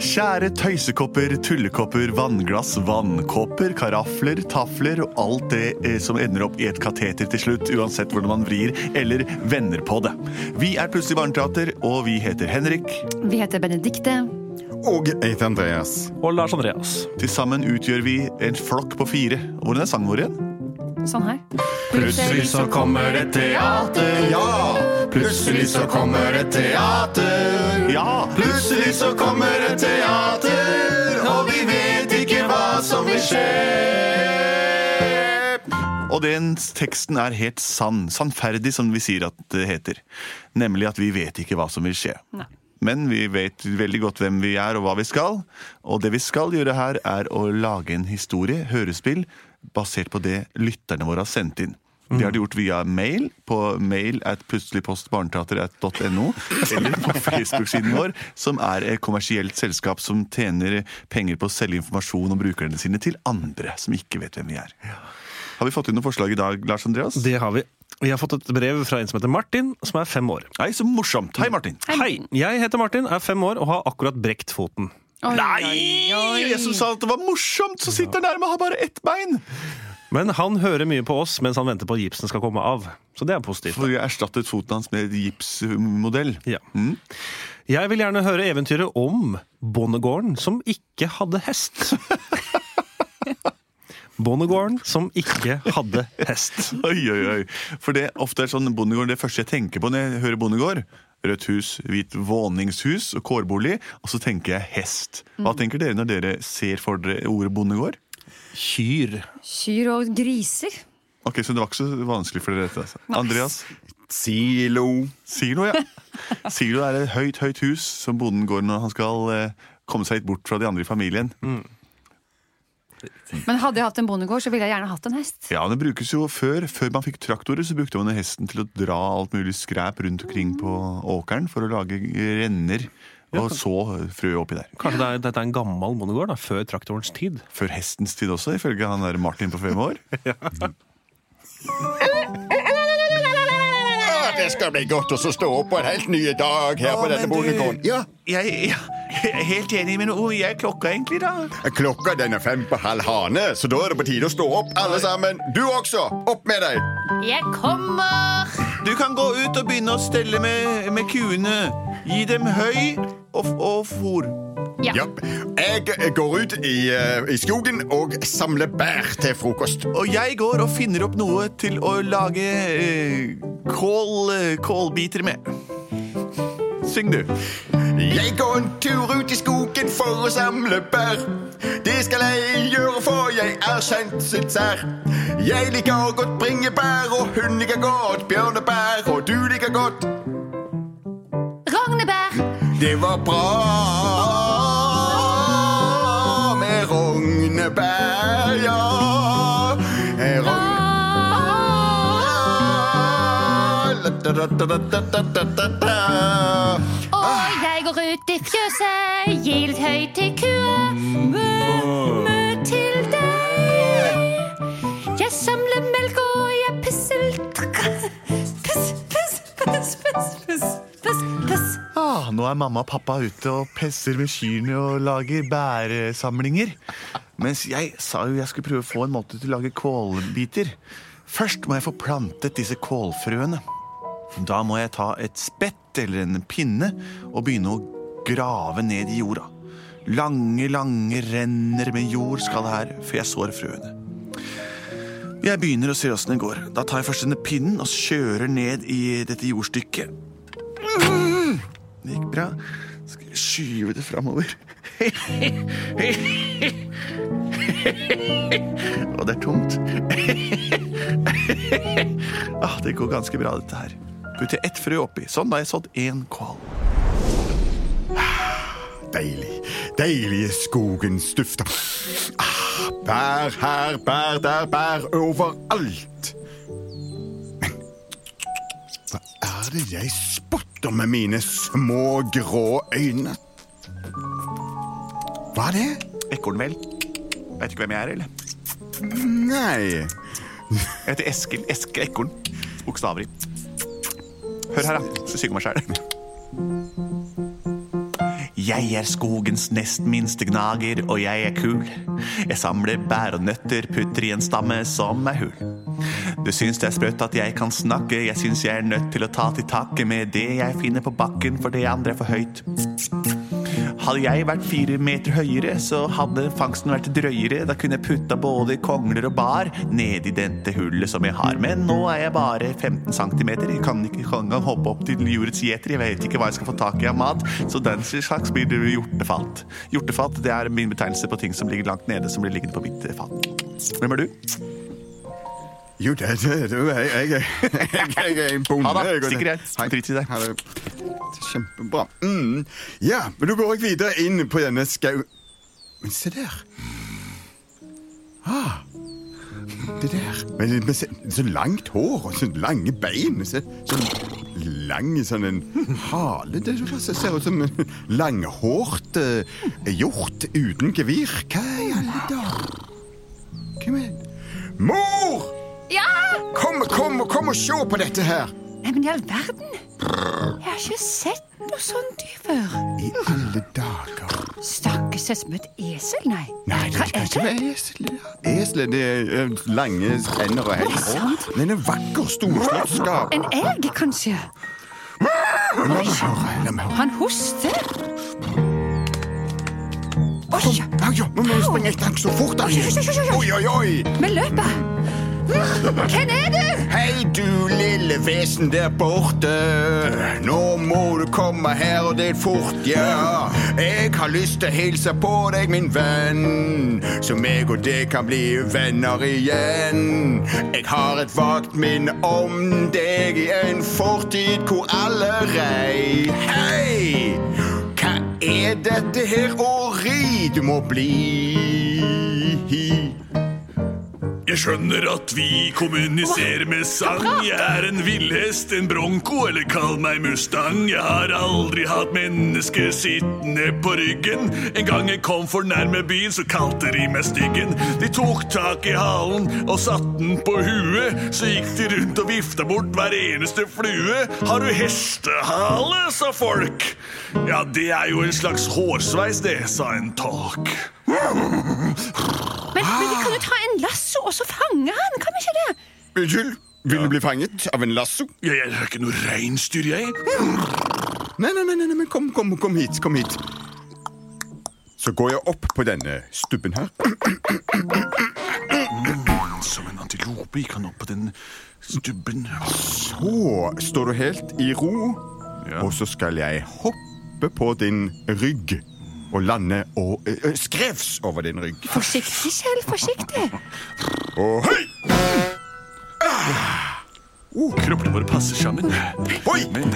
Kjære tøysekopper, tullekopper, vannglass, vannkopper, karafler, tafler og alt det eh, som ender opp i et kateter til slutt, uansett hvordan man vrir eller vender på det. Vi er Plutselig barneteater, og vi heter Henrik. Vi heter Benedikte. Og heter Andreas. Og Lars Andreas. Til sammen utgjør vi en flokk på fire. Hvordan er sangen vår igjen? Sånn her. Plutselig så kommer et teater, ja. Plutselig så kommer et teater, ja. Plutselig så kommer et teater, og vi vet ikke hva som vil skje. Og den teksten er helt sann. Sannferdig, som vi sier at det heter. Nemlig at vi vet ikke hva som vil skje. Nei. Men vi vet veldig godt hvem vi er og hva vi skal. Og det vi skal gjøre her, er å lage en historie, hørespill, basert på det lytterne våre har sendt inn. Det har de gjort via mail på mail at plutseligpostbarneteater.no, eller på Facebook-siden vår, som er et kommersielt selskap som tjener penger på å selge informasjon om brukerne sine til andre som ikke vet hvem vi er. Har vi fått inn noen forslag i dag, Lars Andreas? Det har vi. Vi har fått et brev fra en som heter Martin, som er fem år. Nei, så morsomt. Hei, Martin. Hei, jeg heter Martin, er fem år og har akkurat brekt foten. Oi, Nei! oi, oi. Jeg som sa at det var morsomt, så sitter han der med å ha bare ett bein! Men han hører mye på oss mens han venter på at gipsen skal komme av. Så det er positivt. For vi har erstattet foten hans med gipsmodell. Ja. Mm. Jeg vil gjerne høre eventyret om bondegården som ikke hadde hest. Bondegården som ikke hadde hest. Oi, oi, oi. For det ofte er sånn bondegård det første jeg tenker på når jeg hører bondegård. Rødt hus, hvit våningshus og kårbolig. Og så tenker jeg hest. Hva tenker dere når dere ser for dere ordet bondegård? Kyr. Kyr og griser. Ok, Så det var ikke så vanskelig for dere dette? altså. Andreas? Silo. Silo, ja. Silo er et høyt, høyt hus som bonden går når han skal eh, komme seg litt bort fra de andre i familien. Men hadde jeg hatt en bondegård, så ville jeg gjerne hatt en hest. Ja, det brukes jo Før Før man fikk traktorer, så brukte man hesten til å dra alt mulig skræp rundt omkring på åkeren for å lage renner. Og så frø oppi der. Kanskje det er, dette er en gammel bondegård, da, før traktorens tid. Før hestens tid også, ifølge han der Martin på fem år. Ah, det skal bli godt å så stå opp på en helt ny dag her på denne bondegården. Ja, Jeg, jeg er helt enig, men hvor er klokka egentlig, da? Klokka den er fem på halv hane, så da er det på tide å stå opp, alle sammen. Du også! Opp med deg! Jeg kommer! Du kan gå ut og begynne å stelle med, med kuene. Gi dem høy og, og fôr. Ja. Ja, Jeg går ut i, eh, i skogen og samler bær til frokost. Og jeg går og finner opp noe til å lage eh, kål, eh, kålbiter med. Syng, du. Jeg går en tur ut i skogen for å samle bær. Det skal jeg gjøre, for jeg er kjent sitt sær. Jeg liker godt bringebær, og hun liker godt bjørnebær, og du liker godt! Det var bra med rognebær, ja. Rogn... Og jeg går ut i fjøset, litt høyt til kua. Mø, mø til deg. Jeg samler melk og jeg pisser litt. Puss, puss, puss, puss, nå er mamma og pappa ute og pesser med kyrne og lager bæresamlinger. Mens jeg sa jo jeg skulle prøve å få en måte til å lage kålbiter. Først må jeg få plantet disse kålfrøene. Da må jeg ta et spett eller en pinne og begynne å grave ned i jorda. Lange, lange renner med jord skal det her før jeg sår frøene. Jeg begynner å se åssen det går. Da tar jeg først denne pinnen og kjører ned i dette jordstykket. Det gikk bra. Skal jeg skyve det framover. Og det er tomt. ah, det går ganske bra, dette her. Putter ett frø oppi. Sånn, da har jeg sådd én kål. Deilig. Deilige skogens dufter. Ah, bær her, bær der, bær overalt. Men hva er det jeg spotter med mine små grå øyne? Hva er det? Ekorn, vel? Vet ikke hvem jeg er, eller? Nei Jeg heter Eskil. Eske Ekorn. Bokstaver i. Hør her, da. Så synger meg sjæl. Jeg er skogens nest minste gnager, og jeg er kul. Jeg samler bær og nøtter, putter i en stamme som er hul. Du syns det er sprøtt at jeg kan snakke, jeg syns jeg er nødt til å ta til takke med det jeg finner på bakken, for det andre er for høyt. Hadde jeg vært fire meter høyere, så hadde fangsten vært drøyere. Da kunne jeg putta både kongler og bar ned i dette hullet som jeg har. Men nå er jeg bare 15 cm. Jeg kan ikke engang hoppe opp til jordets gjeter. Jeg vet ikke hva jeg skal få tak i av mat, så den slags blir det hjortefat. Hjortefat det er min betegnelse på ting som ligger langt nede, som blir liggende på mitt fat. Hvem er du? Jo, det, det, det jeg, jeg, jeg, jeg, er en bonde. Ha det. Stikk greit. Drit i det. Ha det. Kjempebra. Mm. Ja, men da går jeg videre inn på denne skau... Men se der. Ah, det der. Men, men se, så langt hår og så lange bein. Se, så lang sånn en hale. Det ser ser ut som en langhårt uh, hjort uten gevir. Hva i alle dager? Hvem er Mor! Kom, kom, kom og se på dette her! Nei, men i all verden. Jeg har ikke sett noe sånt dyr før. I alle dager. Snakkes det som et esel? Nei. Nei, det kan er ikke være esel. Esel det er eh, lange ender og Er det en er vakker, storslått skap. En elg, kanskje? La meg høre. La meg høre. Han hoster. Oi, Kom, ja, ja, nå må vi springe etter ham så fort han. Oi, oi, oi. vi løper. Hvem er du? Hei, du lille vesen der borte. Nå må du komme her, og det er fort, ja. Jeg har lyst til å hilse på deg, min venn. Så meg og deg kan bli venner igjen. Jeg har et vagt minne om deg i en fortid hvor alle rei. Hei! Hva er dette her å ri du må bli? Jeg skjønner at vi kommuniserer med sang. Jeg er en villhest, en bronko, eller kall meg Mustang. Jeg har aldri hatt mennesker sittende på ryggen. En gang jeg kom for nærme byen, så kalte de meg styggen. De tok tak i halen og satte den på huet. Så gikk de rundt og vifta bort hver eneste flue. Har du hestehale, sa folk. Ja, det er jo en slags hårsveis, det, sa en tolk. Men, men vi kan jo ta en lasso og så fange han. Kan vi ikke det? Unnskyld, vil du bli fanget av en lasso? Jeg er ikke noe reinsdyr, jeg. Nei, nei, nei, nei, men kom, kom, kom hit, kom hit. Så går jeg opp på denne stubben her. Som en antilope gikk han opp på den stubben. Så står du helt i ro, Ja. og så skal jeg hoppe på din rygg og lande og ø, ø, skrevs over din rygg. Forsiktig, Kjell. Forsiktig. Og høy! Kroppene våre passer sammen. Oi! Men!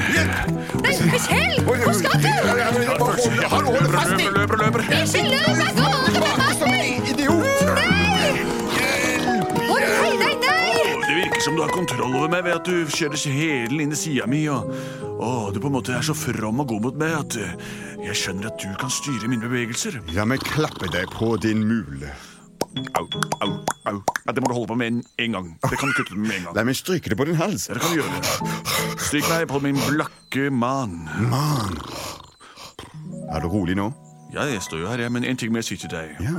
Nei, Kjell! Hvor skal du? Jeg har hold fast i! løper, løper. Ikke løp av gårde med Som meg! en idiot! Å nei, nei, nei! Det virker som du har kontroll over meg ved at du kjører hælen inn i sida mi. Og, og du på en måte er så from og god mot meg at eh, jeg skjønner at du kan styre mine bevegelser. La meg klappe deg på din mule. Au, au, au. Ja, det må du holde på med en, en gang. Det kan du kutte med en gang. La meg stryke det på din hals. Ja, det kan du gjøre. Stryk meg på min blakke man. Man. Er du rolig nå? Ja, jeg står jo her, ja, men en ting må jeg si til deg. Ja.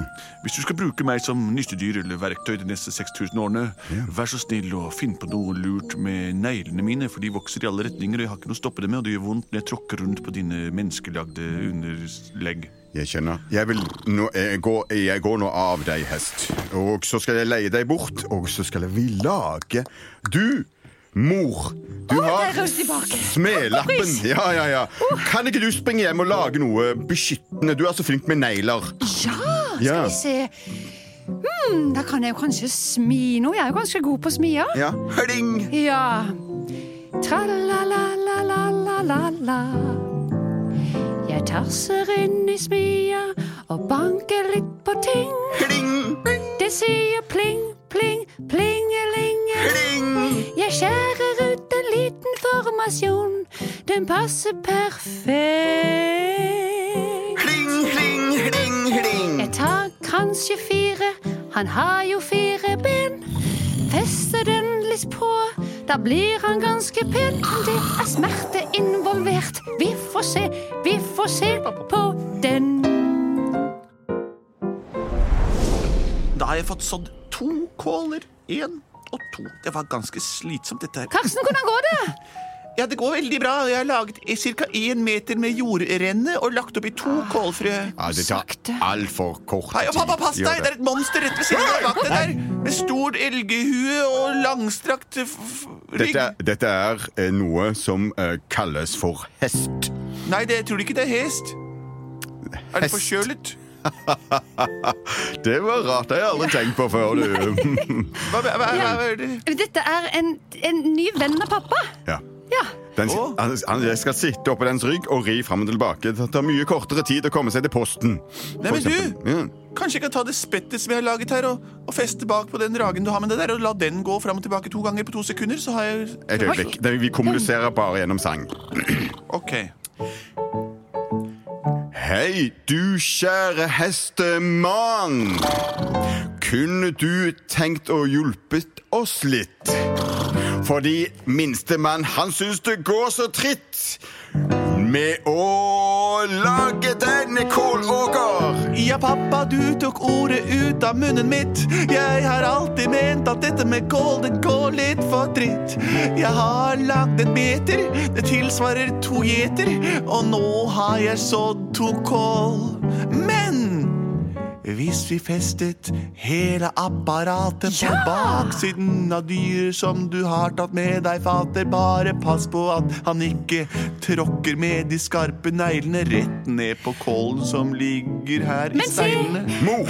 Hvis du skal bruke meg som nyttedyr eller verktøy de neste 6000 årene, Ja. vær så snill å finne på noe lurt med neglene mine, for de vokser i alle retninger, og jeg har ikke noe å stoppe det med, og det gjør vondt når jeg tråkker rundt på dine menneskelagde underlegg. Jeg kjenner. Jeg, vil nå, jeg, går, jeg går nå av deg, hest. Og så skal jeg leie deg bort, og så skal vi lage Du, mor, du oh, har smelappen. Ja, ja, ja. Kan ikke du springe hjem og lage noe beskyttende? Du er så flink med negler. Ja, skal vi se. Hmm, da kan jeg jo kanskje smi noe. Jeg er jo ganske god på å smi, ja. Ja. Høling. Ja. Tra-la-la-la-la-la-la. Jeg tasser inn i smia og banker litt på ting. Hling! Det sier pling, pling, plingelinge. Skjærer ut en liten formasjon. Den passer perfekt. Hling, hling, hling, hling. Jeg tar kanskje fire, han har jo fire ben. Fester den litt på, da blir han ganske pen. Det er smerte involvert. Vi får se, vi får se på den. Da har jeg fått sådd to kåler. Én og to. Det var ganske slitsomt, dette her. Karsten, hvordan går det? Ja, det går veldig bra. Jeg har laget ca. én meter med jordrenne og lagt oppi to kålfrø. Ja, det tar altfor kort Hei, og pappa, pass deg! Det er et monster rett ved siden av bak deg der. Med stort elghue og langstrakt f f rygg. Dette, dette er eh, noe som uh, kalles for hest. Nei, det, jeg tror ikke det er hest. Er det Hest. forkjølet? Det var rart. Det har jeg aldri tenkt på før. Du. Hva, hva, hva, hva det? Dette er en, en ny venn av pappa. Ja. Ja. Den, han, han, jeg skal sitte oppå dens rygg og ri fram og tilbake. Det tar mye kortere tid å komme seg til posten. Nei, men du! Ja. Kanskje jeg kan ta det spettet som jeg har laget her, og, og feste bak på den ragen du har med det der, og la den gå fram og tilbake to ganger på to sekunder, så har jeg Et øyeblikk. Vi kommuniserer bare gjennom sang. OK. Hei, du kjære hestemann. Kunne du tenkt å hjulpet oss litt? Fordi minstemann, han syns det går så tritt med å lage denne kålåker. Ja, pappa, du tok ordet ut av munnen mitt. Jeg har alltid ment at dette med kål, det går litt for dritt. Jeg har lagd en meter, det tilsvarer to gjeter, og nå har jeg sådd to kål. Men hvis vi festet hele apparatet på Ja! baksiden av dyret som du har tatt med deg, fater, bare pass på at han ikke tråkker med de skarpe neglene rett ned på kålen som ligger her i Men se,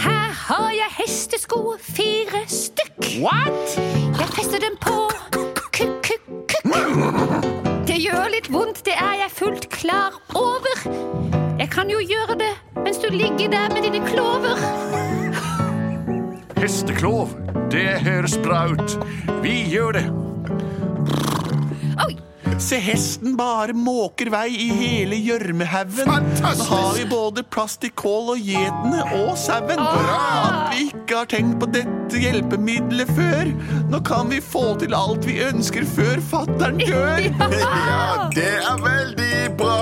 her har jeg hestesko, fire stykk. What? Jeg fester dem på kukk-kukk-kukk. Det gjør litt vondt, det er jeg fullt klar over. Jeg kan jo gjøre det mens du ligger der med dine klover. Hesteklov, det høres bra ut. Vi gjør det. Oi, Se hesten bare måker vei i hele gjørmehaugen. Nå har vi både plastikkål og gjetene og sauen. At vi ikke har tenkt på dette hjelpemiddelet før. Nå kan vi få til alt vi ønsker før fattern dør. Ja, det er veldig bra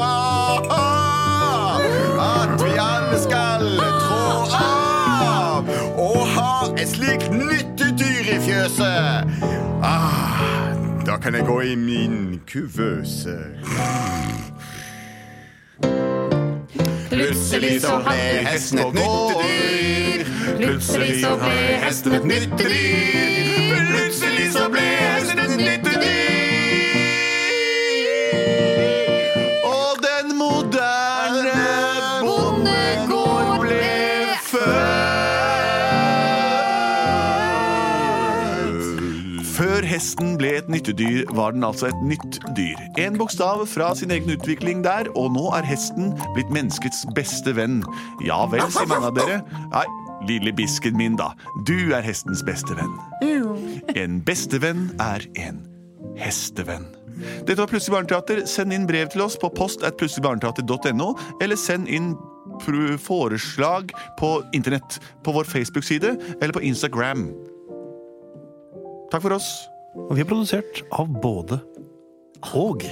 at vi alle skal trå av og ha et slikt nyttedyr i fjøset. Ah, da kan jeg gå i min kuvøse. plutselig så hadde hesten et nyttedyr. Plutselig så ble hesten et nytt dyr. Plutselig så ble hesten et nytt dyr. Og den moderne bondegård ble født. Før hesten ble et nyttedyr, var den altså et nytt dyr. En bokstav fra sin egen utvikling der, og nå er hesten blitt menneskets beste venn. Ja vel, sier mange av dere. Nei, lille bisken min, da. Du er hestens beste venn. En bestevenn er en hestevenn. Dette var Plutselig barneteater. Send inn brev til oss på post at plutseligbarneteater.no, eller send inn foreslag på internett, på vår Facebook-side eller på Instagram. Takk for oss. Og vi er produsert av både og.